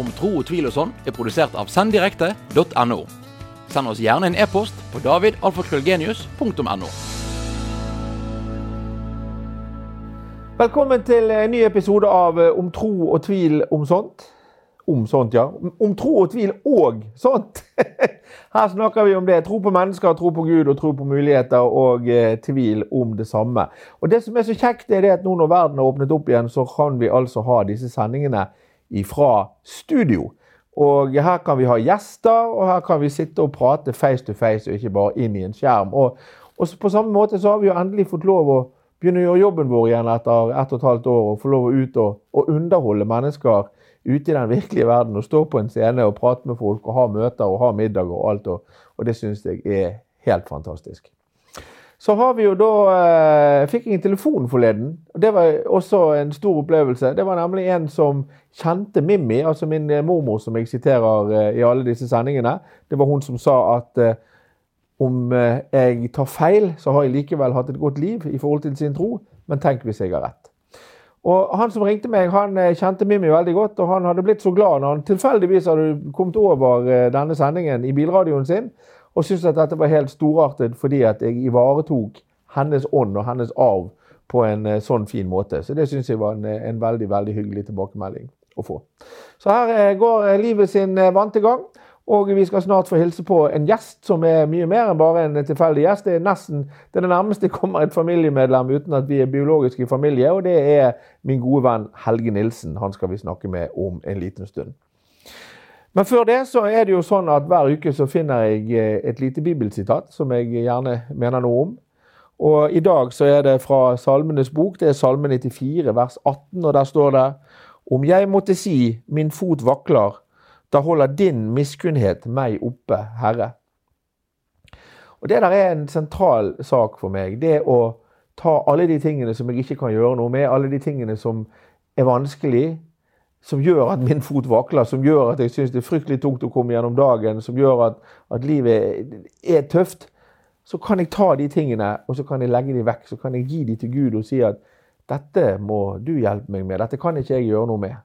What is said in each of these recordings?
om tro og tvil og sånn er produsert av senddirekte.no. Send oss gjerne en e-post på davidalfakrøllgenius.no. Velkommen til en ny episode av eh, Om tro og tvil om sånt. Om sånt, ja. Om tro og tvil og sånt. Her snakker vi om det. Tro på mennesker, tro på Gud og tro på muligheter og eh, tvil om det samme. Og Det som er så kjekt, er det at nå når verden har åpnet opp igjen, så kan vi altså ha disse sendingene fra studio. Og her kan vi ha gjester, og her kan vi sitte og prate face to face, og ikke bare inn i en skjerm. Og, og på samme måte så har vi jo endelig fått lov å begynne å gjøre jobben vår igjen etter ett og et halvt år, og få lov å ut og, og underholde mennesker ute i den virkelige verden. Og stå på en scene og prate med folk og ha møter og ha middag og alt. Og, og det syns jeg er helt fantastisk. Så har vi jo da eh, Fikk jeg en telefon forleden. Det var også en stor opplevelse. Det var nemlig en som kjente Mimmi, altså min eh, mormor som jeg siterer eh, i alle disse sendingene. Det var hun som sa at eh, om eh, jeg tar feil, så har jeg likevel hatt et godt liv i forhold til sin tro, men tenk hvis jeg har rett. Og Han som ringte meg, han eh, kjente Mimmi veldig godt, og han hadde blitt så glad når han tilfeldigvis hadde kommet over denne sendingen i bilradioen sin og syntes at dette var helt storartet fordi at jeg ivaretok hennes ånd og hennes arv på en eh, sånn fin måte. Så det syns jeg var en, en, veldig veldig hyggelig tilbakemelding å få. Så her eh, går eh, livet sin vante gang. Og vi skal snart få hilse på en gjest som er mye mer enn bare en tilfeldig gjest. Det er nesten det, er det nærmeste kommer et familiemedlem uten at vi er biologiske familie. Og det er min gode venn Helge Nilsen. Han skal vi snakke med om en liten stund. Men før det så er det jo sånn at hver uke så finner jeg eh, et lite bibelsitat som jeg gjerne mener noe om. Og i dag så er det fra Salmenes bok. Det er Salme 94, vers 18, og der står det Om jeg måtte si min fot vakler, da holder din miskunnhet meg oppe, Herre. Og Det der er en sentral sak for meg. Det å ta alle de tingene som jeg ikke kan gjøre noe med, alle de tingene som er vanskelig, som gjør at min fot vakler, som gjør at jeg syns det er fryktelig tungt å komme gjennom dagen, som gjør at, at, livet er tøft, så kan jeg ta de tingene og så kan jeg legge de vekk. Så kan jeg gi de til Gud og si at dette må du hjelpe meg med. Dette kan ikke jeg gjøre noe med.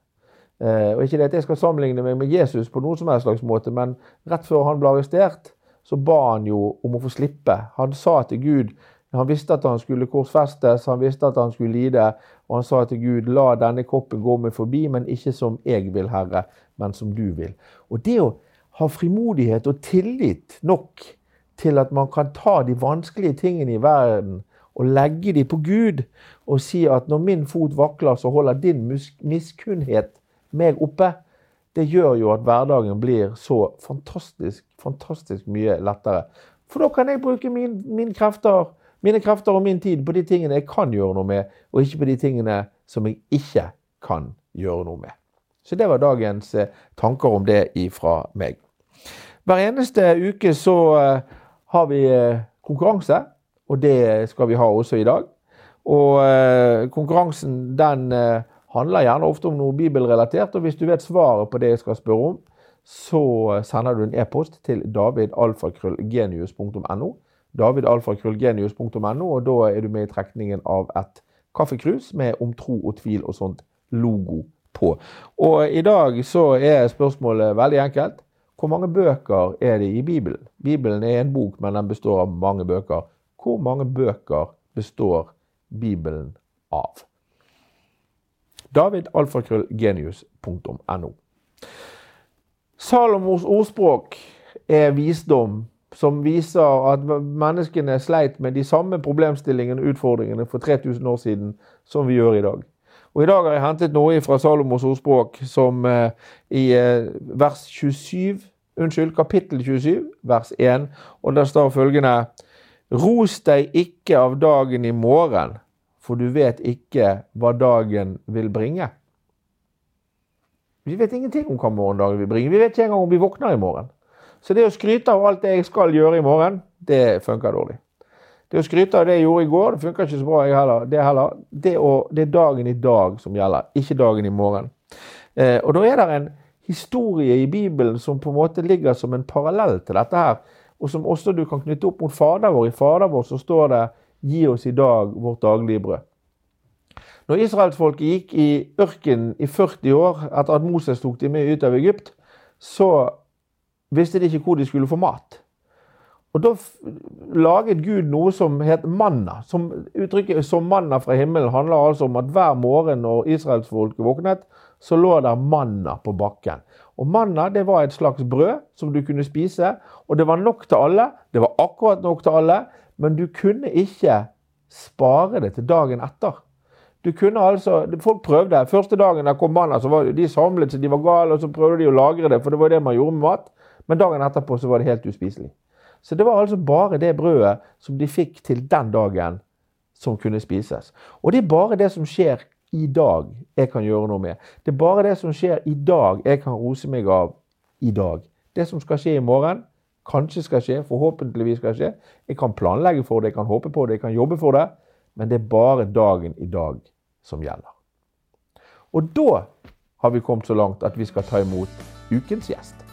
Eh, og Ikke det at jeg skal sammenligne meg med Jesus på noen som helst slags måte, men rett før han ble arrestert, så ba han jo om å få slippe. Han sa til Gud han visste at han skulle korsfestes, han visste at han skulle lide, og han sa til Gud, la denne koppen gå meg forbi, men ikke som jeg vil, Herre, men som du vil. Og det å ha frimodighet og tillit nok til at man kan ta de vanskelige tingene i verden og legge dem på Gud og si at når min fot vakler, så holder din miskunnhet meg oppe. Det gjør jo at hverdagen blir så fantastisk, fantastisk mye lettere. For da kan jeg bruke min, mine krefter mine krefter og min tid på de tingene jeg kan gjøre noe med, og ikke på de tingene som jeg ikke kan gjøre noe med. Så det var dagens eh, tanker om det ifra meg. Hver eneste uke så uh, har vi uh, konkurranse, og det skal vi ha også i dag. Og konkurransen den handler gjerne ofte om noe bibelrelatert, og hvis du vet svaret på det jeg skal spørre om, så sender du en e-post til davidalfakrøllgenius.no davidalfakrøllgenius.no, og da er du med i trekningen av et kaffekrus med om tro og tvil og sånt logo på. Og i dag så er spørsmålet veldig enkelt. Hvor mange bøker er det i Bibelen? Bibelen er en bok, men den består av mange bøker. Hvor mange bøker består Bibelen av? davidalfakrøllgenius.no. Salomos ordspråk er visdom som viser at menneskene sleit med de samme problemstillingene og utfordringene for 3000 år siden som vi gjør i dag. Og I dag har jeg hentet noe fra Salomos ordspråk som eh, i eh, vers 27, unnskyld, kapittel 27, vers 1, og der står følgende Ros deg ikke av dagen i morgen, for du vet ikke hva dagen vil bringe. Vi vet ingenting om hva morgendagen vil bringe. Vi vet ikke engang om vi våkner i morgen. Så det å skryte av alt det jeg skal gjøre i morgen, det funker dårlig. Det å skryte av det jeg gjorde i går, det funker ikke så bra heller. Det, heller. Det, å, det, er dagen i dag som gjelder, ikke dagen i morgen. Eh, og da er det en historie i Bibelen som på en måte ligger som en parallell til dette her, og som også du kan knytte opp mot Fader vår. I Fader vår så står det 'Gi oss i dag vårt daglige brød'. Når israelsfolket gikk i ørkenen i 40 år etter at Moses tok dem med ut av Egypt, så visste de ikke hvor de skulle få mat. Og Da laget Gud noe som het manna. Som Uttrykket 'som manna fra himmelen' handler altså om at hver morgen når israelsfolket våknet, så lå der manna på bakken. Og Manna det var et slags brød som du kunne spise, og det var nok til alle. Det var akkurat nok til alle, men du kunne ikke spare det til dagen etter. Du kunne altså, Folk prøvde. Første dagen der kom manna, så var de samlet seg, de var gale, og så prøvde de å lagre det, for det var det man gjorde med mat. Men dagen etterpå så var det helt uspiselig. Så det var altså bare det brødet som de fikk til den dagen, som kunne spises. Og det er bare det som skjer i dag, jeg kan gjøre noe med. Det er bare det som skjer i dag, jeg kan rose meg av i dag. Det som skal skje i morgen, kanskje skal skje, forhåpentligvis skal skje. Jeg kan planlegge for det, jeg kan håpe på det, jeg kan jobbe for det. Men det er bare dagen i dag som gjelder. Og da har vi kommet så langt at vi skal ta imot ukens gjest.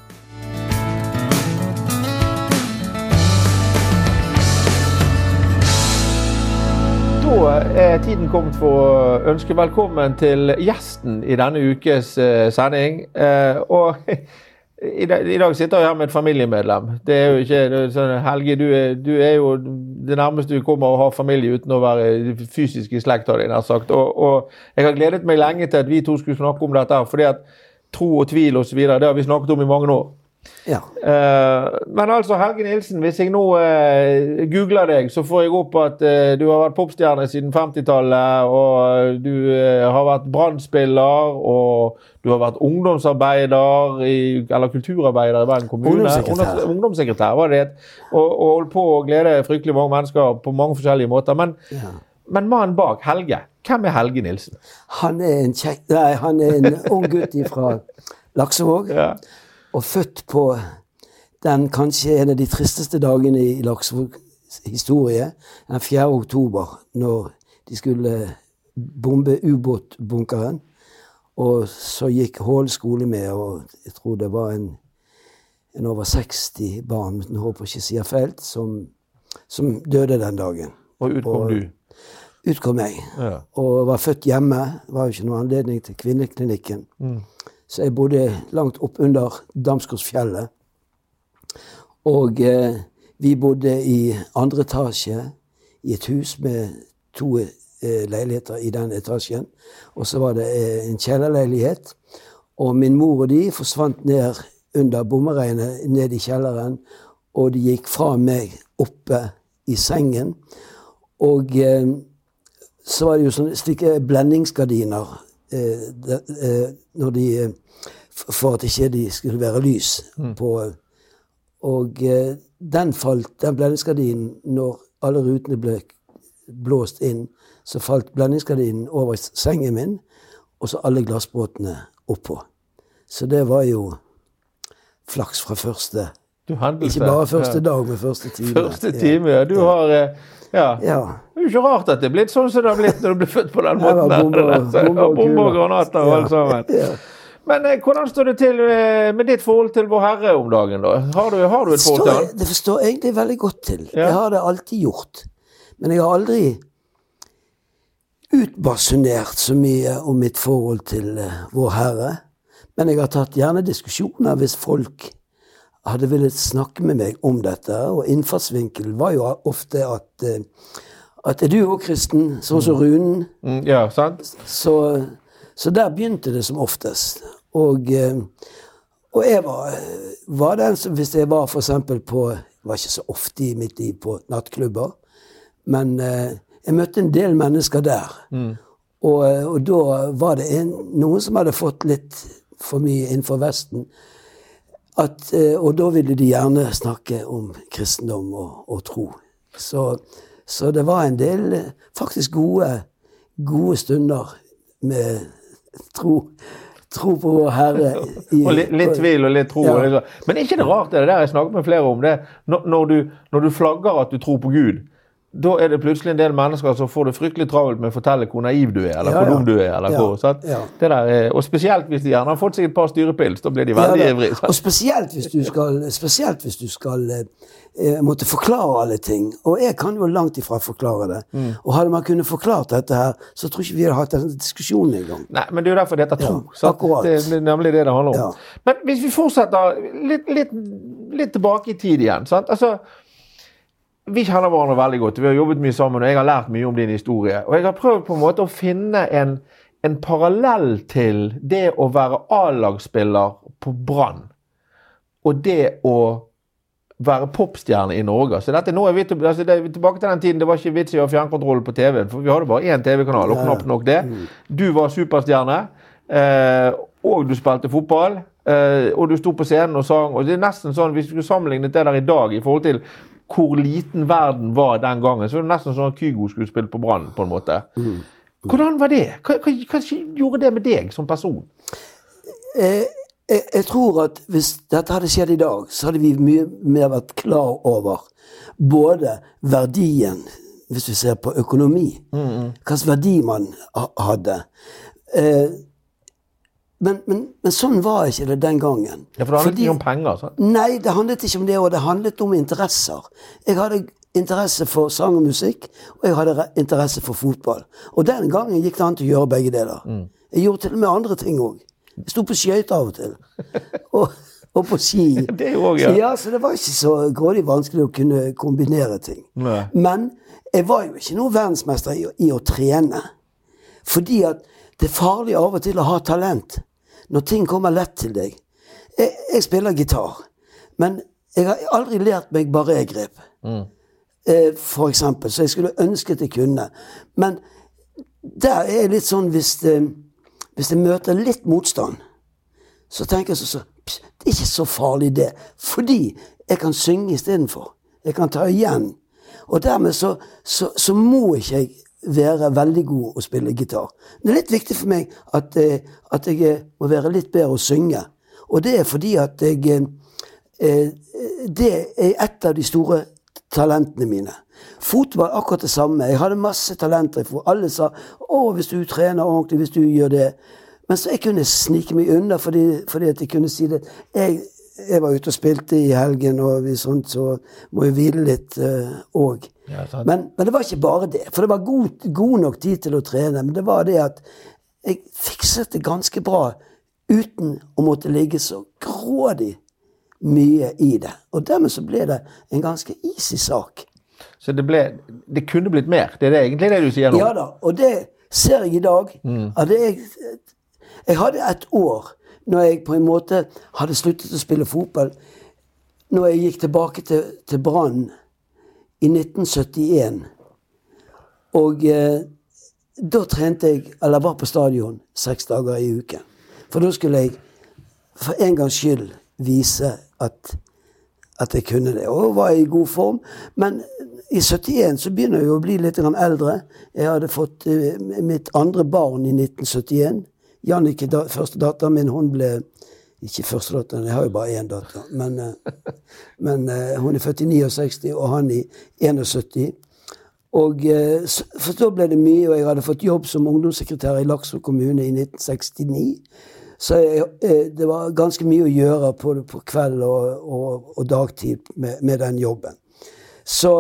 Da er tiden kommet for å ønske velkommen til gjesten i denne ukes eh, sending. Eh, og i dag sitter jeg her med et familiemedlem. Det er jo ikke sånn, Helge, du er, du er, jo det nærmeste du kommer å ha familie uten å være fysisk i slekt, har jeg nær sagt. Og, og, jeg har gledet meg lenge til at vi to skulle snakke om dette, fordi at tro og tvil osv. Det har vi snakket om i mange år. Ja. Uh, men altså, Helge Nilsen, hvis jeg nå uh, googler deg, så får jeg opp at uh, du har vært popstjerne siden 50-tallet, og du har vært brannspiller, og du har vært ungdomsarbeider, i, eller kulturarbeider i Bergen kommune. Ungdomssekretær. Ungdomssekretær var det. Og, og holdt på å glede fryktelig mange mennesker på mange forskjellige måter. Men, ja. men mannen bak, Helge, hvem er Helge Nilsen? Han er en, kjekk nei, han er en ung gutt fra Laksevåg. Ja og født på den kanskje en av de tristeste dagene i Laksevågs historie, den 4. oktober, når de skulle bombe ubåtbunkeren. Og så gikk Hål skole med, og jeg tror det var en, en over 60 barn, jeg håper ikke sier feil, som, som, døde den dagen. Og ut kom du? Ut kom jeg. Ja. Og var født hjemme. Det var jo ikke noen anledning til kvinneklinikken. Mm. Så jeg bodde langt opp under Damsgårdsfjellet. Og eh, vi bodde i andre etasje i et hus med to eh, leiligheter i den etasjen. Og så var det eh, en kjellerleilighet. Og min mor og de forsvant ned under bommeregnet, ned i kjelleren. Og de gikk fra meg oppe i sengen. Og eh, så var det jo sånne slike blendingsgardiner Eh, eh, når de eh, For at ikke de skulle være lys mm. på Og den falt, den blendingsgardinen, når alle rutene ble blåst inn, så falt blendingsgardinen over sengen min, og så alle glassbåtene oppå. Så det var jo flaks fra første Ikke bare første dag, men første time. Første time, ja. Du har ja. ja. Det er jo ikke rart at det er blitt sånn som det har blitt når du ble født på den måten. Bomber og granater og alt sammen. Ja. Men eh, hvordan står det til eh, med ditt forhold til Vår Herre om dagen, da? Har du, har du et forhold til han? Det forstår jeg egentlig veldig godt til. Jeg har det alltid gjort. Men jeg har aldri utbasunert så mye om mitt forhold til uh, Vår Herre. Men jeg har tatt gjerne diskusjoner hvis folk hadde villet snakke med meg om dette. Og innfallsvinkelen var jo ofte at, eh, at er du òg kristen, sånn som Runen? Mm, ja, sant? Så, så, der begynte det som oftest. Og, eh, og jeg var, var, den som Hvis jeg var f.eks. på Jeg var ikke så ofte i mitt liv på nattklubber, men eh, jeg møtte en del mennesker der. Mm. Og, og, da var det en, noen som hadde fått litt for mye innenfor Vesten at, eh, og da ville de gjerne snakke om kristendom og, og tro. Så, så, det var en del eh, faktisk gode, gode stunder med tro, tro på vår Herre. I, og litt, litt, tvil og litt tro. Ja. Men er ikke det rart, det der jeg snakker med flere om, det når, når, du, når du flagger at du tror på Gud, da er det plutselig en del mennesker som får det fryktelig travelt med å fortelle hvor naiv du er, eller Ja, hvor dum du er. eller Ja, hvor, sant? ja. Er- og spesielt hvis de gjerne har fått seg et par styrepils. Da blir de veldig Ja, ivrige. Og spesielt hvis du skal, hvis du skal eh, eh, måtte forklare alle ting. Og jeg kan jo langt ifra forklare det. Mm. Og hadde man kunnet forklart dette her, så tror ikke vi hadde hatt denne diskusjonen engang. Nei, men det er jo derfor det heter tro. Akkurat. Det er nemlig det det handler om. Men hvis vi fortsetter litt, litt, litt tilbake i tid igjen. sant? Altså, vi kjenner hverandre veldig godt. Vi har jobbet mye sammen, og jeg har lært mye om din historie. Og jeg har prøvd på en måte å finne en, en parallell til det å være A-lagsspiller på Brann, og det å være popstjerne i Norge. Så dette, nå er vi, til, altså det, tilbake til den tiden det var ikke vits i å ha fjernkontroll på TV-en, for vi hadde bare én TV-kanal, og knapt nok det. Du var superstjerne, eh, og du spilte fotball. Eh, og du sto på scenen og sang. og det er nesten sånn, Hvis du skulle sammenlignet det der i dag i forhold til hvor liten verden var den gangen, så var det nesten sånn at Kygo skulle spille på Brann, på en måte. Hvordan var det? Hva, hva, hva gjorde det med deg som person? Eh, jeg, jeg tror at hvis dette hadde skjedd i dag, så hadde vi mye mer vært klar over både verdien, hvis vi ser på økonomi, hvilken verdi man hadde. Eh, men, men, men sånn var ikke det den gangen. Ja, For det handlet Fordi- ikke om penger. sant? Nei, det handlet ikke om det, og det handlet om interesser. Jeg hadde interesse for sang og musikk, og jeg hadde interesse for fotball. Og den gangen gikk det an til å gjøre begge deler. Jeg gjorde til og med andre ting òg. Jeg sto på skøyter av og til. Og, og på ski. Det også, ja. Ja, så det var ikke så grådig vanskelig å kunne kombinere ting. Nei. Men jeg var jo ikke noen verdensmester i, i å trene. Fordi at det er farlig av og til å ha talent. Når ting kommer lett til deg. Jeg, jeg spiller gitar, men jeg har aldri lært meg barrégrep. Eh, for eksempel, så jeg skulle ønsket jeg kunne. Men der er jeg litt sånn hvis det, hvis det møter litt motstand, så tenker jeg sånn så Det er ikke så farlig, det. Fordi jeg kan synge istedenfor. Jeg kan ta igjen. Og dermed så, så, så må ikke jeg være veldig god å spille gitar. Det er litt viktig for meg at, eh, at jeg eh, må være litt bedre å synge. Og det er fordi at jeg eh, Det er et av de store talentene mine. Fotball akkurat det samme. Jeg hadde masse talenter. Alle sa 'Å, hvis du trener ordentlig, hvis du gjør det' Men så jeg kunne snike meg unna fordi, fordi jeg kunne si det. Jeg, jeg var ute og spilte i helgen, og vi sånt, så må jeg hvile litt òg. Ja, men, men det var ikke bare det. For det var god, god nok tid til å trene. Men det var det at jeg fikset det ganske bra uten å måtte ligge så grådig mye i det. Og dermed så ble det en ganske easy sak. Så det, ble, det kunne blitt mer. Det er det egentlig det du sier nå? Ja da, og det ser jeg i dag. At jeg, jeg hadde et år når jeg på en måte hadde sluttet å spille fotball. Når jeg gikk tilbake til, til Brann i 1971. Og eh, da trente jeg, eller var på stadion, seks dager i uken. For da skulle jeg for en gangs skyld vise at at jeg kunne det. Og var i god form. Men i 71 så begynner jeg å bli litt eldre. Jeg hadde fått eh, mitt andre barn i 1971. Jannicke, da, første datteren min, hun ble Ikke første datteren, jeg har jo bare én datter. Men, eh, men eh, hun er født i 69, og han i 71. Og eh, For da ble det mye, og jeg hadde fått jobb som ungdomssekretær i Lakso kommune i 1969. Så jeg, det var ganske mye å gjøre på, på kveld og, og, og dagtid med, med den jobben. Så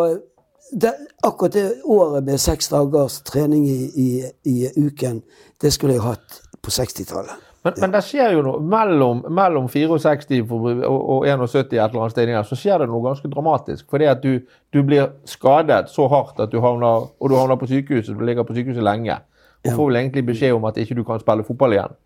det, akkurat det året med seks dagers trening i, i, i uken, det skulle jeg hatt på 60-tallet. Men, men det skjer jo noe mellom, mellom 64 og, og 71 et eller annet sted, så skjer det noe ganske dramatisk. Fordi at du, du blir skadet så hardt at du havner, og du havner på sykehuset. Du ligger på sykehuset lenge. Og får vel egentlig beskjed om at ikke du kan spille fotball igjen.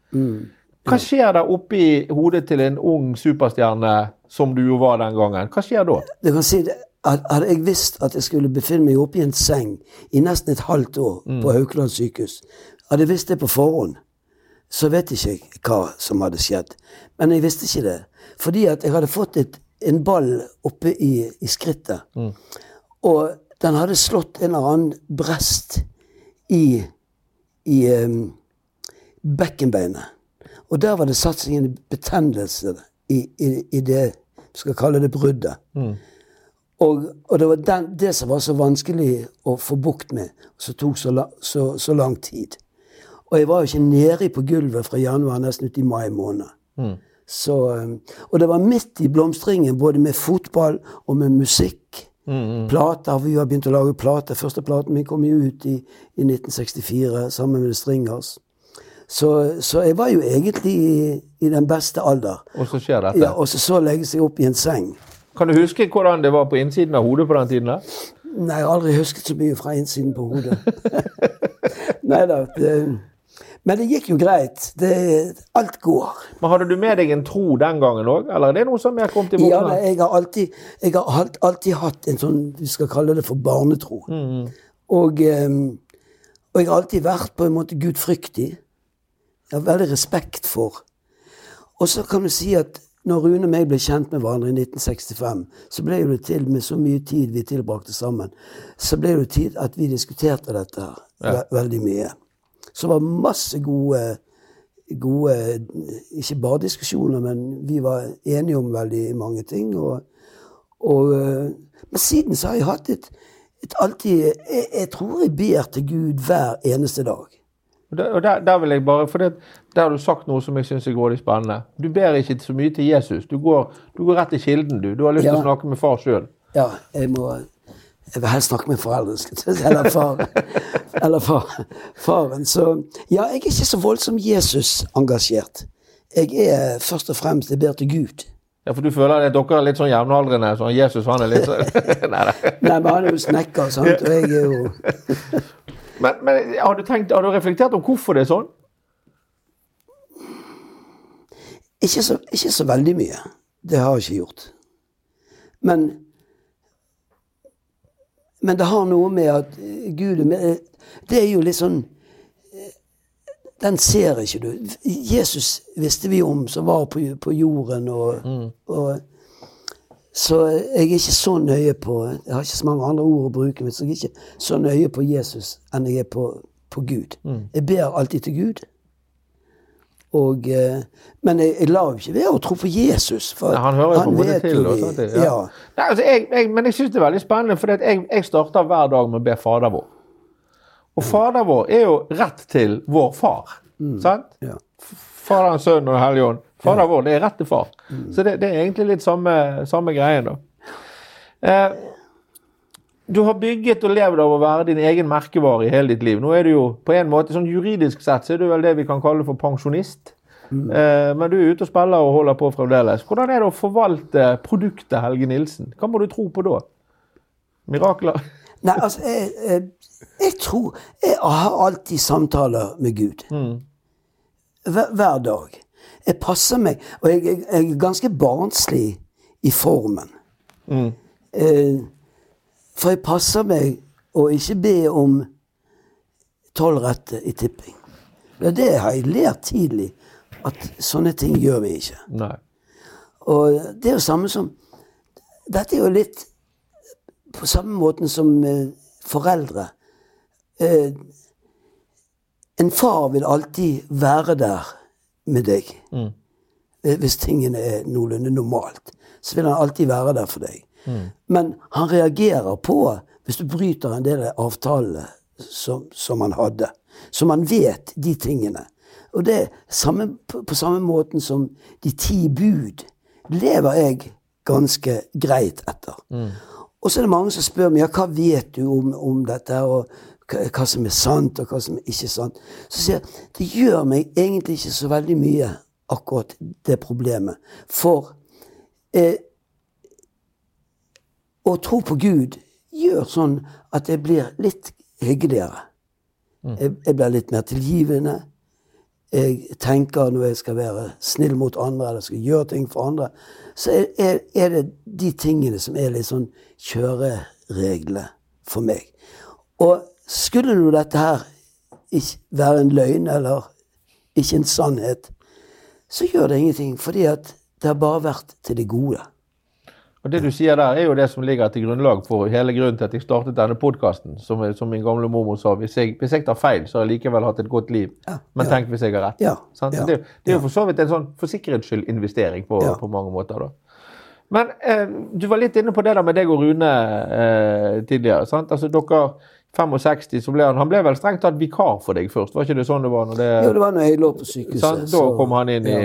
Hva skjer da oppi hodet til en ung superstjerne som du jo var den gangen? Hva skjer da? Du kan si det, Hadde jeg visst at jeg skulle befinne meg oppe i en seng i nesten et halvt år på Haukeland sykehus, hadde jeg visst det på forhånd, så vet ikke jeg hva som hadde skjedd. Men jeg visste ikke det. Fordi at jeg hadde fått et, en ball oppe i, i skrittet. Og den hadde slått en eller annen brest i, i um, bekkenbeinet. Og der var det satt seg en betennelse i, i, i det vi skal kalle det bruddet. Og, og det var den, det som var så vanskelig å få bukt med, som tok så, la, så, så lang tid. Og jeg var jo ikke nede på gulvet fra januar nesten ut i mai måned. Så, um, og det var midt i blomstringen, både med fotball og med musikk. Plater. Vi har begynt å lage plater. Første platen min kom jo ut i, i 1964 sammen med The Stringers. Så, så jeg var jo egentlig i, i den beste alder. Og så skjer dette. Ja, og så så legge seg opp i en seng. Kan du huske hvordan det var på innsiden av hodet på den tiden? da? Nei, jeg har aldri husket så mye fra innsiden på hodet. Nei da. Men det gikk jo greit. Det, alt går. Men Hadde du med deg en tro den gangen òg, eller er det noe som er kommet i Ja, voksen? jeg har alltid, jeg har alltid hatt en sånn, vi skal kalle det for barnetro. Og, ehm, og jeg har alltid vært på en måte gudfryktig. Jeg har veldig respekt for. Og så kan du si at når Rune og meg ble kjent med hverandre i 1965, så ble det til med så mye tid vi tilbrakte sammen, så ble det tid at vi diskuterte dette ja. veldig mye. Så var masse gode, gode Ikke bare diskusjoner, men vi var enige om veldig mange ting. Og, og, eh, men siden så har jeg hatt et, et alltid jeg, jeg tror jeg ber til Gud hver eneste dag. Og der, der vil jeg bare, for det, der har du sagt noe som jeg syns er grådig spennende. Du ber ikke så mye til Jesus. Du går, du går rett til kilden, du. Du har lyst til Ja. å snakke med far sjøl. Ja, jeg må Jeg vil helst snakke med foreldrene, eller far. Eller far, faren. Så ja, jeg er ikke så voldsomt Jesus-engasjert. Jeg er først og fremst Jeg ber til Gud. Ja, for du føler at dere er litt sånn jevnaldrende? Sånn Jesus han er litt sånn Nei. Nei, men han er jo snekker, sant, og jeg er jo Men, men har, du tenkt, har du reflektert om hvorfor det er sånn? Ikke så, ikke så veldig mye. Det har jeg ikke gjort. Men Men det har noe med at eh, Gud med Det er jo litt sånn eh, Den ser ikke du. Jesus visste vi om, som var på, på jorden og, og Så jeg er ikke så nøye på Jeg har ikke så mange andre ord å bruke, men så jeg er ikke så nøye på Jesus enn jeg er på, på Gud. Jeg ber alltid til Gud. Og, eh, men jeg, jeg lar ikke være å tro på Jesus. For Ja, han hører jo på hodet til. Og sånt, ja. ja. Nei, altså, jeg, jeg, men jeg syns det er veldig spennende, for jeg, jeg starter hver dag med å be Fader vår. Og Fader vår er jo rett til vår far. Sant? Ja. Faderen, Sønnen og Helligånd. Fader vår, det er rett til far. Så det, det er egentlig litt samme, samme greien, da. Eh, du har bygget og levd av å være din egen merkevare i hele ditt liv. Nå er du jo på en måte, sånn Juridisk sett så er du vel det vi kan kalle for pensjonist. Eh, men du er ute og spiller og holder på fremdeles. Hvordan er det å forvalte produktet Helge Nilsen? Hva må du tro på da? Mirakler? Nei, altså, jeg, jeg, jeg tror Jeg har alltid samtaler med Gud. Hver, hver dag. Jeg passer meg Og jeg, jeg, er ganske barnslig i formen. Eh, for jeg passer meg å ikke be om tolv rette i tipping. Det, det har jeg lært tidlig, at sånne ting gjør vi ikke. Nei. Og det er jo samme som Dette er jo litt på samme måten som eh, foreldre. Eh, en far vil alltid være der med deg. Mm. Hvis tingene er noenlunde normalt, så vil han alltid være der for deg. Men han reagerer på hvis du bryter en del av avtalene som, som han hadde. Så man vet de tingene. Og det samme, på, samme måten som de ti bud lever jeg ganske greit etter. Og så er det mange som spør meg ja, hva vet du om, om dette, og hva som er sant, og hva som er ikke sant. Så sier jeg det gjør meg egentlig ikke så veldig mye, akkurat det problemet. For eh, å tro på Gud gjør sånn at jeg blir litt hyggeligere. Jeg, jeg blir litt mer tilgivende. Jeg tenker når jeg skal være snill mot andre eller skal gjøre ting for andre, så er, er, er det de tingene som er litt sånn kjørereglene for meg. Og skulle nå dette her ikke være en løgn eller ikke en sannhet, så gjør det ingenting, fordi at det har bare vært til det gode. Og Det du sier der, er jo det som ligger til grunnlag for hele grunnen til at jeg startet denne podkasten. Som, som min gamle mormor sa, hvis jeg, hvis jeg tar feil, så har jeg likevel hatt et godt liv. Men ja. tenk hvis jeg har rett. Ja, Sant? ja, det, det er jo for så vidt en sånn for sikkerhets skyld-investering på, Ja. på mange måter. da. Men eh, du var litt inne på det der med deg og Rune eh, tidligere. sant? Altså dere 65, så ble han Han ble vel strengt tatt vikar for deg først, var ikke det sånn det var? når det... Jo, det var når jeg lå på sykehuset. Sant? Da så- kom han inn i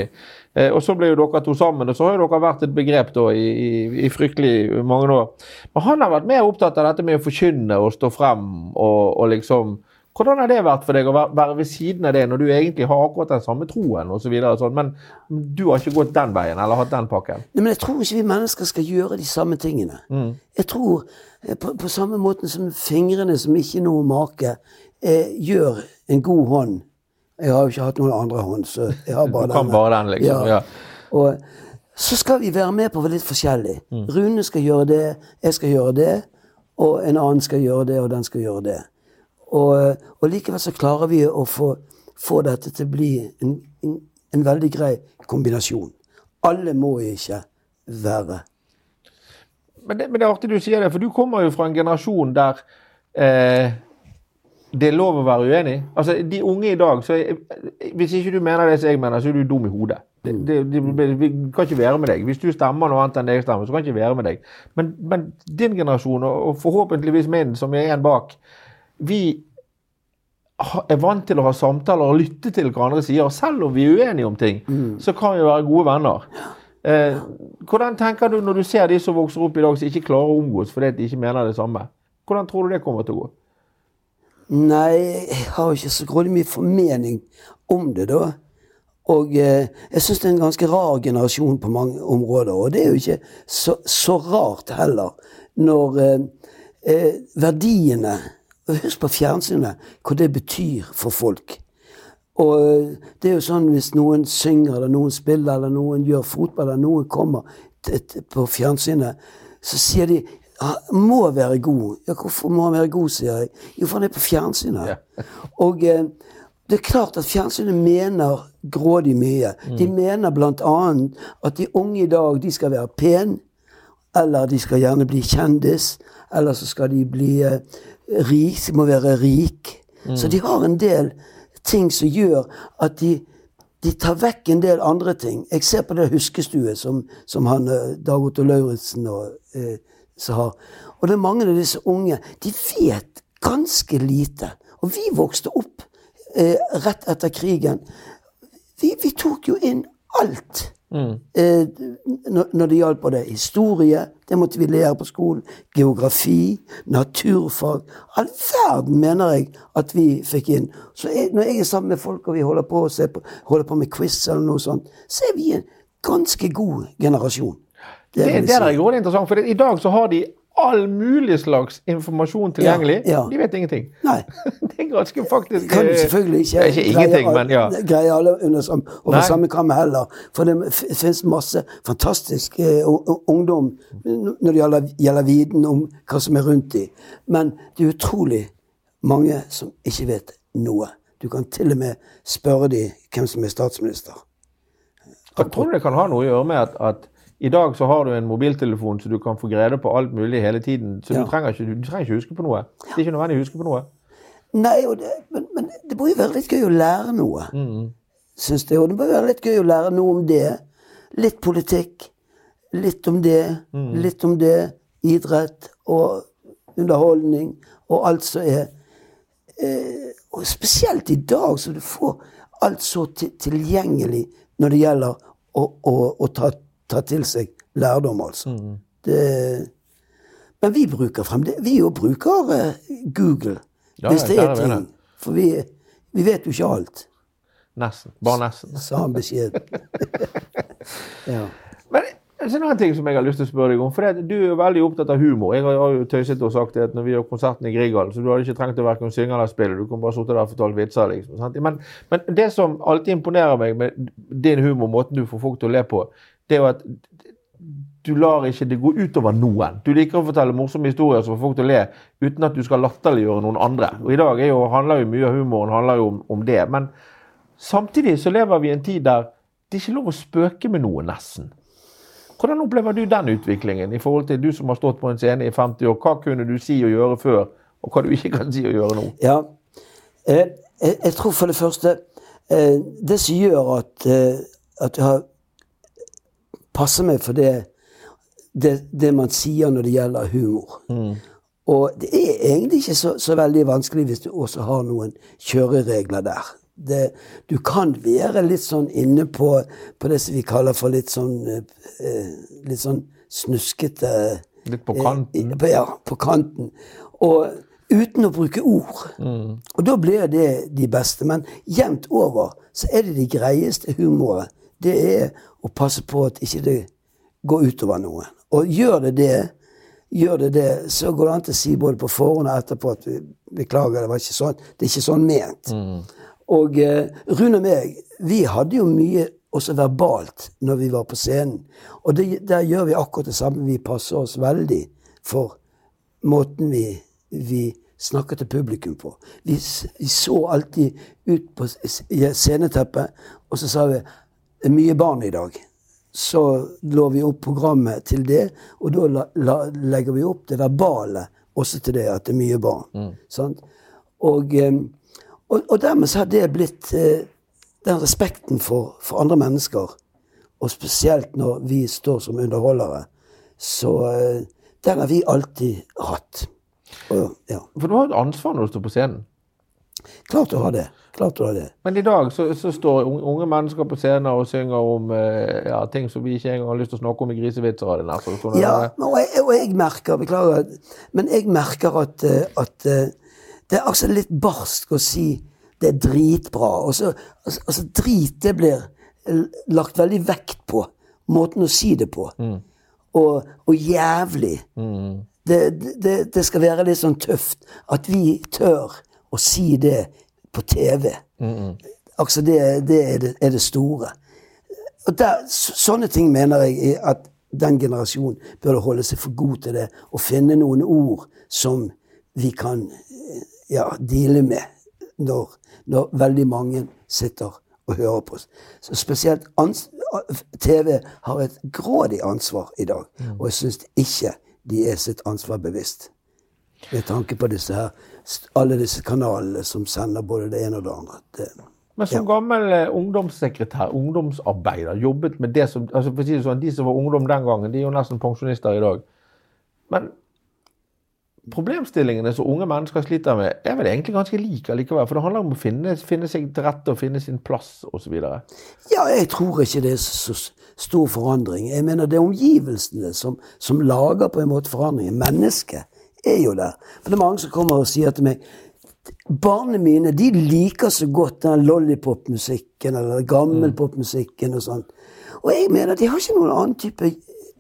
eh, Og så ble jo dere to sammen, og så har jo dere vært et begrep da i, i, i fryktelig mange år. Men han har vært mer opptatt av dette med å forkynne og stå frem og, og liksom Hvordan har det vært for deg å være, ved siden av det, når du egentlig har akkurat den samme troen osv., så videre, sånn, men du har ikke gått den veien eller hatt den pakken? Nei, men jeg tror ikke vi mennesker skal gjøre de samme tingene. Jeg tror eh, på, på samme måten som fingrene som ikke noe make, eh, gjør en god hånd. Jeg har jo ikke hatt noen andre hånd, så jeg har bare Du kan denne. bare den, liksom. Ja. Og så skal vi være med på litt forskjellig. Rune skal gjøre det, jeg skal gjøre det, og en annen skal gjøre det, og den skal gjøre det. Og, og likevel så klarer vi å få, få dette til å bli en, en, en veldig grei kombinasjon. Alle må ikke være Men det, men det er artig du sier det, for du kommer jo fra en generasjon der eh, det er lov å være uenig. Altså, De unge i dag så er, Hvis ikke du mener det som jeg mener, så er du dum i hodet. Det, det, det, vi kan ikke være med deg. Hvis du stemmer noe annet enn det jeg stemmer, så kan jeg ikke være med deg. Men, men din generasjon, og, forhåpentligvis min, som er en bak, vi er vant til å ha samtaler og lytte til hva andre sier. Selv om vi er uenige om ting, så kan vi være gode venner. Eh, hvordan tenker du når du ser de som vokser opp i dag som ikke klarer å omgås fordi de ikke mener det samme? Hvordan tror du det kommer til å gå? Nei, jeg har ikke så grådig mye formening om det, da. Og eh, jeg syns det er en ganske rar generasjon på mange områder. Og det er jo ikke så, så rart heller, når eh, eh, verdiene Husk på fjernsynet, hva det betyr for folk. Og eh, det er jo sånn hvis noen synger, eller noen spiller, eller noen gjør fotball, eller noen kommer på fjernsynet, så sier de han må være god. Ja, hvorfor må han være god, sier jeg. Jo, for han er på fjernsynet. Og eh, det er klart at fjernsynet mener grådig mye. De mener annet at de unge i dag, de skal være pen, eller de skal gjerne bli kjendis, eller så skal de bli eh, rik, de må være rik. Så de har en del ting som gjør at de, de tar vekk en del andre ting. Jeg ser på det huskestuet som, som han eh, Dag Otto Lauritzen eh, har. Og det er mange av disse unge. De vet ganske lite. Og vi vokste opp eh, rett etter krigen. Vi, vi tok jo inn alt. Eh, når, det gjaldt både historie, det måtte vi lære på skolen, geografi, naturfag All verden mener jeg at vi fikk inn. Så jeg, når jeg er sammen med folk og vi holder på, på, holder på med quiz eller noe sånt, så er vi en ganske god generasjon. Det, det, det, si. er grådig interessant, for i dag så har de all mulig slags informasjon tilgjengelig. Ja, ja. De vet ingenting. Nei. Det er ganske faktisk kan du eh, selvfølgelig ikke, det er ikke ingenting, men ja. greie alle under sam, over Nei. samme kam heller. For det finnes masse fantastisk eh, u- u- ungdom når det gjelder, gjelder viten om hva som er rundt dem. Men det er utrolig mange som ikke vet noe. Du kan til og med spørre dem hvem som er statsminister. Jeg tror det kan ha noe å gjøre med at, at i dag så har du en mobiltelefon så du kan få greie på alt mulig hele tiden. Så Ja. du, trenger ikke, du trenger ikke huske på noe. Det er ikke nødvendig å huske på noe. Nei, det, men, men det må jo være litt gøy å lære noe. Syns jeg. Og det må være litt gøy å lære noe om det. Litt politikk. Litt om det. Litt om det. Idrett og underholdning og alt som er eh, Og spesielt i dag, så du får alt så tilgjengelig når det gjelder å, å, å ta, ta til seg lærdom, altså. Det, men vi bruker fremdeles Vi jo bruker eh, Google Ja, hvis det er ting. Det. For vi, vi vet jo ikke alt, Nesten. Bare nesten. sa han beskjeden. ja. Men det er en annen ting som jeg har lyst til å spørre deg om. for Du er jo veldig opptatt av humor. Jeg har jo tøyset og sagt at når vi gjør konserten i Grieghallen, så du hadde ikke trengt å hverken synge eller spille. Du kunne bare sittet der og fortalt vitser. liksom. Sant? Men, men det som alltid imponerer meg med din humor, måten du får folk til å le på, det er jo at du lar ikke det gå utover noen. Du liker å fortelle morsomme historier som får folk til å le, uten at du skal latterliggjøre noen andre. Og I dag jo, handler jo mye av humoren handler jo om, om det. Men samtidig så lever vi i en tid der det er ikke lov å spøke med noe, nesten. Hvordan opplever du den utviklingen i forhold til du som har stått på en scene i 50 år? Hva kunne du si og gjøre før, og hva du ikke kan si og gjøre nå? Ja. Eh, jeg, jeg tror for det første eh, Det som gjør at, eh, at jeg har passer meg for det det, det man sier når det gjelder humor. Og det er egentlig ikke så, så veldig vanskelig hvis du også har noen kjøreregler der. Det, du kan være litt sånn inne på, på det som vi kaller for litt sånn eh, Litt sånn snuskete Litt på kanten. eh, Ja, på kanten. Og uten å bruke ord. Og da blir det de beste. Men jevnt over så er det de greieste humoret. Det er å passe på at ikke det går utover noen. Og gjør det det, gjør det det, så går det an til å si både på forhånd og etterpå at vi beklager, det var ikke sånn. Det er ikke sånn ment. Og eh, Rune og meg, vi hadde jo mye også verbalt når vi var på scenen. Og det, der gjør vi akkurat det samme. Vi passer oss veldig for måten vi, vi snakker til publikum på. Vi, vi så alltid ut på sceneteppet, og så sa vi er mye barn i dag. Så lå vi opp programmet til det, og da la, la, legger vi opp det verbale også til det, at det er mye barn. Sant? Og, eh, og, og dermed så har det blitt eh, den respekten for, for andre mennesker, og spesielt når vi står som underholdere, så eh, den har vi alltid hatt. Og, ja, For du har et ansvar når du står på scenen. Klart å ha det. Klart å ha det. Men i dag så, så står unge, mennesker på scenen og synger om eh, ja, ting som vi ikke engang har lyst til å snakke om i grisevitser. og det sånn er Ja, men- og jeg, og jeg merker, beklager, men jeg merker at, eh, at eh, det er altså litt barsk å si det er dritbra. Og så, altså, altså drit, det blir lagt veldig vekt på. Måten å si det på. Og, og jævlig. Det, det, det skal være litt sånn tøft at vi tør å si det på TV. Altså det, det, er det er det store. Og der, så- sånne ting mener jeg at den generasjonen burde holde seg for god til det, og finne noen ord som vi kan eh, ja, deale med når, når veldig mange sitter og hører på oss. Så spesielt TV har et grådig ansvar i dag, og jeg syns ikke de er sitt ansvar bevisst. Med tanke på disse her, alle disse kanalene som sender både det ene og det andre. Det, Men som gammel eh, ungdomssekretær, ungdomsarbeider, jobbet med det som altså for å si det sånn, De som var ungdom den gangen, de er jo nesten pensjonister i dag. Men problemstillingene som unge mennesker sliter med, er vel egentlig ganske like allikevel. For det handler om å finne, finne seg til rette og finne sin plass osv. Ja, jeg tror ikke det er så stor forandring. Jeg mener det er omgivelsene som, som lager på en måte forandringen. Mennesket er jo der. For det er mange som kommer og sier til meg Barna mine de liker så godt den lollipop-musikken eller gammelpop-musikken og sånt. Og jeg mener de har ikke noen annen type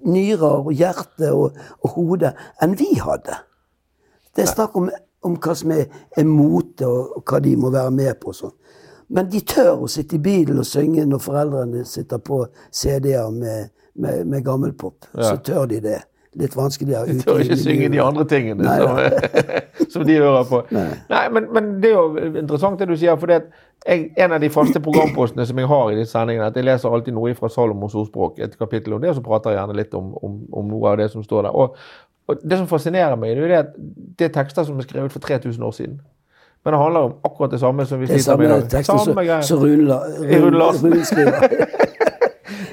nyrer og hjerte og, og hode enn vi hadde. Det er snakk om, om hva som er, er mote, og, og hva de må være med på. og sånn. Men de tør å sitte i bilen og synge når foreldrene sitter på CD-er med, med, med gammelpop. Så tør de det. Litt vanskeligere ute Tør i ikke synge de andre tingene Nei, som, som de hører på. Nei, men, men det er jo interessant det du sier. for det jeg, En av de faste programpostene som jeg har i disse sendingene, er at jeg leser alltid noe fra Salomos ordspråk, et kapittel om det, og så prater jeg gjerne litt om, om, om noe av det som står der. Og, og Det som fascinerer meg, det er at det er tekster som er skrevet for 3000 år siden. Men det handler om akkurat det samme som vi Det er sliter med i dag. som Samme teksten som Rune Larsen. Skriver.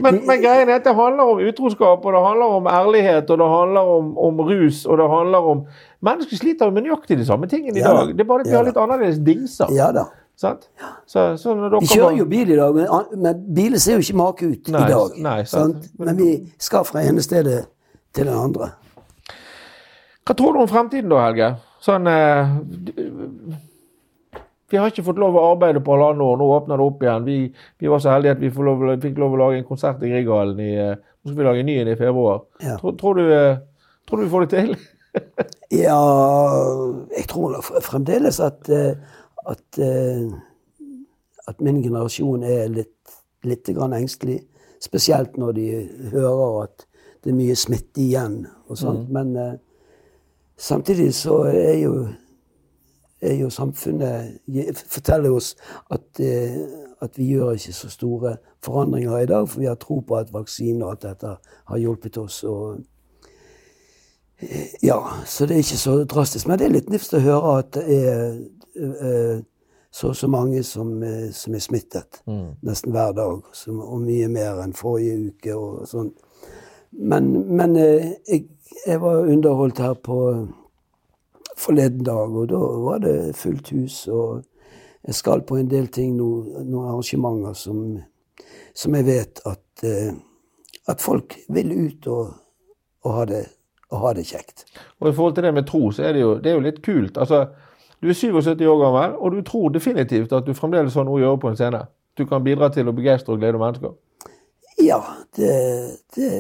Men, men greien er at det handler om utroskap, og det handler om ærlighet, og det handler om, om rus, og det handler om Mennesker sliter jo med nøyaktig de samme tingene i Ja dag. Det er bare at vi Ja har litt annerledes dingser. Ja da. Sant? Så, så Vi kjører jo bil i dag, men, men biler ser jo ikke make ut Nei, i dag. nei, sant. sant? Men vi skal fra ene stedet til det andre. Hva tror du om fremtiden da, Helge? Sånn eh, Vi har ikke fått lov å arbeide på halvannet år. Nå åpner det opp igjen. Vi, vi var så heldige at vi lov, fikk lov å lage en konsert i Grieghallen eh, Nå skal vi lage en ny en i februar. Ja. Tror, tror, du, eh, tror du vi får det til? Ja, jeg tror fremdeles at, eh, at, at min generasjon er litt, litt grann engstelig. Spesielt når de hører at det er mye smitte igjen og sånt. Men eh, samtidig så er jo, er jo samfunnet forteller oss at, eh, at vi gjør ikke så store forandringer i dag, for vi har tro på at vaksiner og alt dette har hjulpet oss. og ja, så det er ikke så drastisk. Men det er litt nifst å høre at det er eh, så og så mange som, eh, som er smittet. Nesten hver dag. Som, og mye mer enn forrige uke og sånn. Men, men eh, jeg, jeg var underholdt her på forleden dag, og da var det fullt hus. Og jeg skal på en del ting nå, noen arrangementer som, som jeg vet at, eh, at folk vil ut og, og, ha det, og ha det kjekt. Og i forhold til det med tro, så er det jo, det er jo litt kult. Altså, du er 77 år gammel, og du tror definitivt at du fremdeles har noe å gjøre på en scene. Du kan bidra til å begeistre og glede mennesker. Ja, det, det,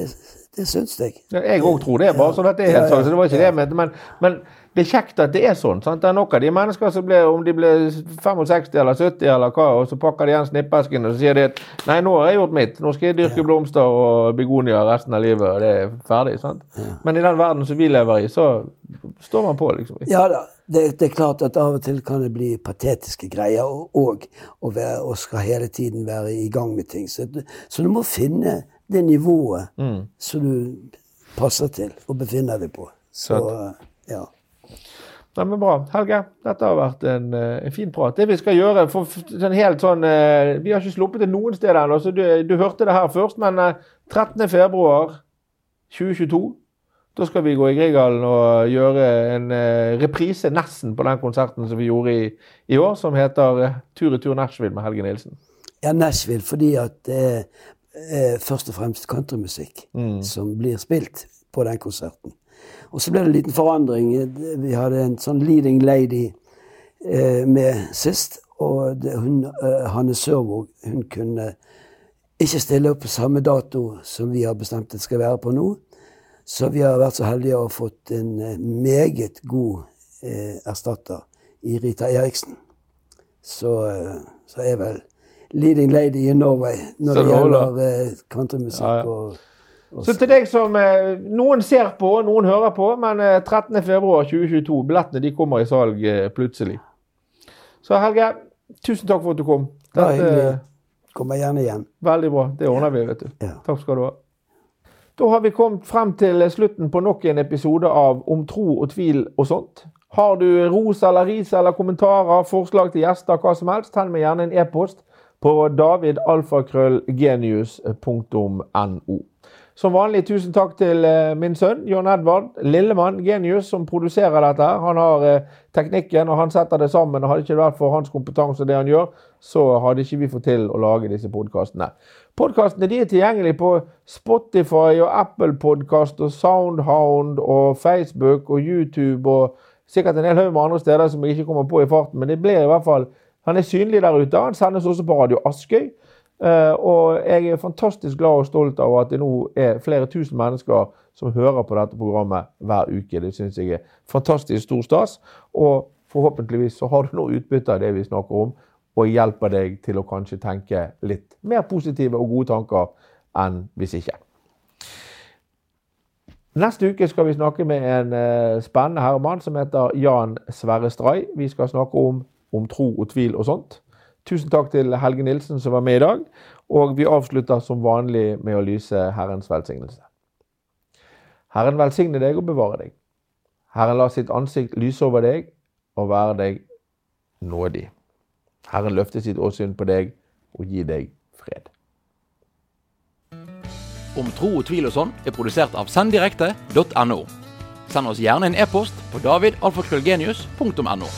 det syns jeg. Ja, jeg òg tror det, bare sånn at det er helt sånn. Så det var ikke det jeg mente. Men, men det er kjekt at det er sånn. Sant? Det er nok av de mennesker som blir, om de blir 65 eller 70 eller hva, og så pakker de igjen snippesken og så sier de at nei, nå har jeg gjort mitt. Nå skal jeg dyrke blomster og begonier resten av livet, og det er ferdig. sant? Men i den verden som vi lever i, så står man på, liksom. Ja da. Det, det, er klart at av og til kan det bli patetiske greier, og, og, være, og skal hele tiden være i gang med ting. Så, så du må finne det nivået mm. som du passer til og befinner deg på. Så, ja. Nei, men Bra. Helge, dette har vært en, eh, en, fin prat. Det Vi skal gjøre for sånn helt sånn, eh, Vi har ikke sluppet det noen steder ennå, så du, du, hørte det her først. Men 13.2.2022 eh, da skal vi gå i Grieghallen og gjøre en reprise nesten på den konserten som vi gjorde i, i år, som heter Tur i tur Nashville med Helge Nilsen. Ja, Nashville fordi at det er først og fremst countrymusikk mm. som blir spilt på den konserten. Og så ble det en liten forandring. Vi hadde en sånn leading lady eh, med sist. Og det, hun, eh, Hanne Sørvåg hun kunne ikke stille opp på samme dato som vi har bestemt det skal være på nå. Så vi har vært så heldige å ha fått en eh, meget god eh, erstatter i Rita Eriksen. Så, eh, så er vel leading lady in Norway når det gjelder eh, countrymusikk. Og så til deg som eh, Noen ser på, noen hører på, men 13.2.2022, eh, billettene de kommer i salg eh, plutselig. Så Helge, tusen takk for at du kom. Dette, hyggelig. Kommer gjerne igjen. Veldig bra. Det ordner vi, vet du. Ja. Takk skal du ha. Da har vi kommet frem til slutten på nok en episode av Om tro og tvil og sånt. Har du ros eller ris eller kommentarer, forslag til gjester, hva som helst, send meg gjerne en e-post på davidalfakrøllgenius.no. Som vanlig tusen takk til eh, min sønn John Edvard Lillemann, genius, som produserer dette. Han har eh, teknikken, og han setter det sammen. og Hadde ikke det vært for hans kompetanse det han gjør, så hadde ikke vi fått til å lage disse podkastene. Podkastene er tilgjengelige på Spotify og Apple Podcast og Soundhound og Facebook og YouTube og sikkert en hel haug med andre steder som jeg ikke kommer på i farten, men det blir i hvert fall han er synlig der ute. Han sendes også på Radio Askøy. Eh, og jeg er fantastisk glad og stolt av at det nå er flere tusen mennesker som hører på dette programmet hver uke. Det syns jeg er fantastisk stor stas. Og forhåpentligvis så har du nå utbytte av det vi snakker om, og hjelper deg til å kanskje tenke litt mer positive og gode tanker enn hvis ikke. Neste uke skal vi snakke med en uh, spennende herremann som heter Jan Sverre Stray. Vi skal snakke om, om tro og tvil og sånt. Tusen takk til Helge Nilsen som var med i dag. Og vi avslutter som vanlig med å lyse Herrens velsignelse. Herren velsigne deg og bevare deg. Herren la sitt ansikt lyse over deg og være deg nådig. Herren løfte sitt åsyn på deg og gi deg fred. Om tro og tvil og sånn er produsert av senddirekte.no. Send oss gjerne en e-post på davidalfakrøllgenius.no.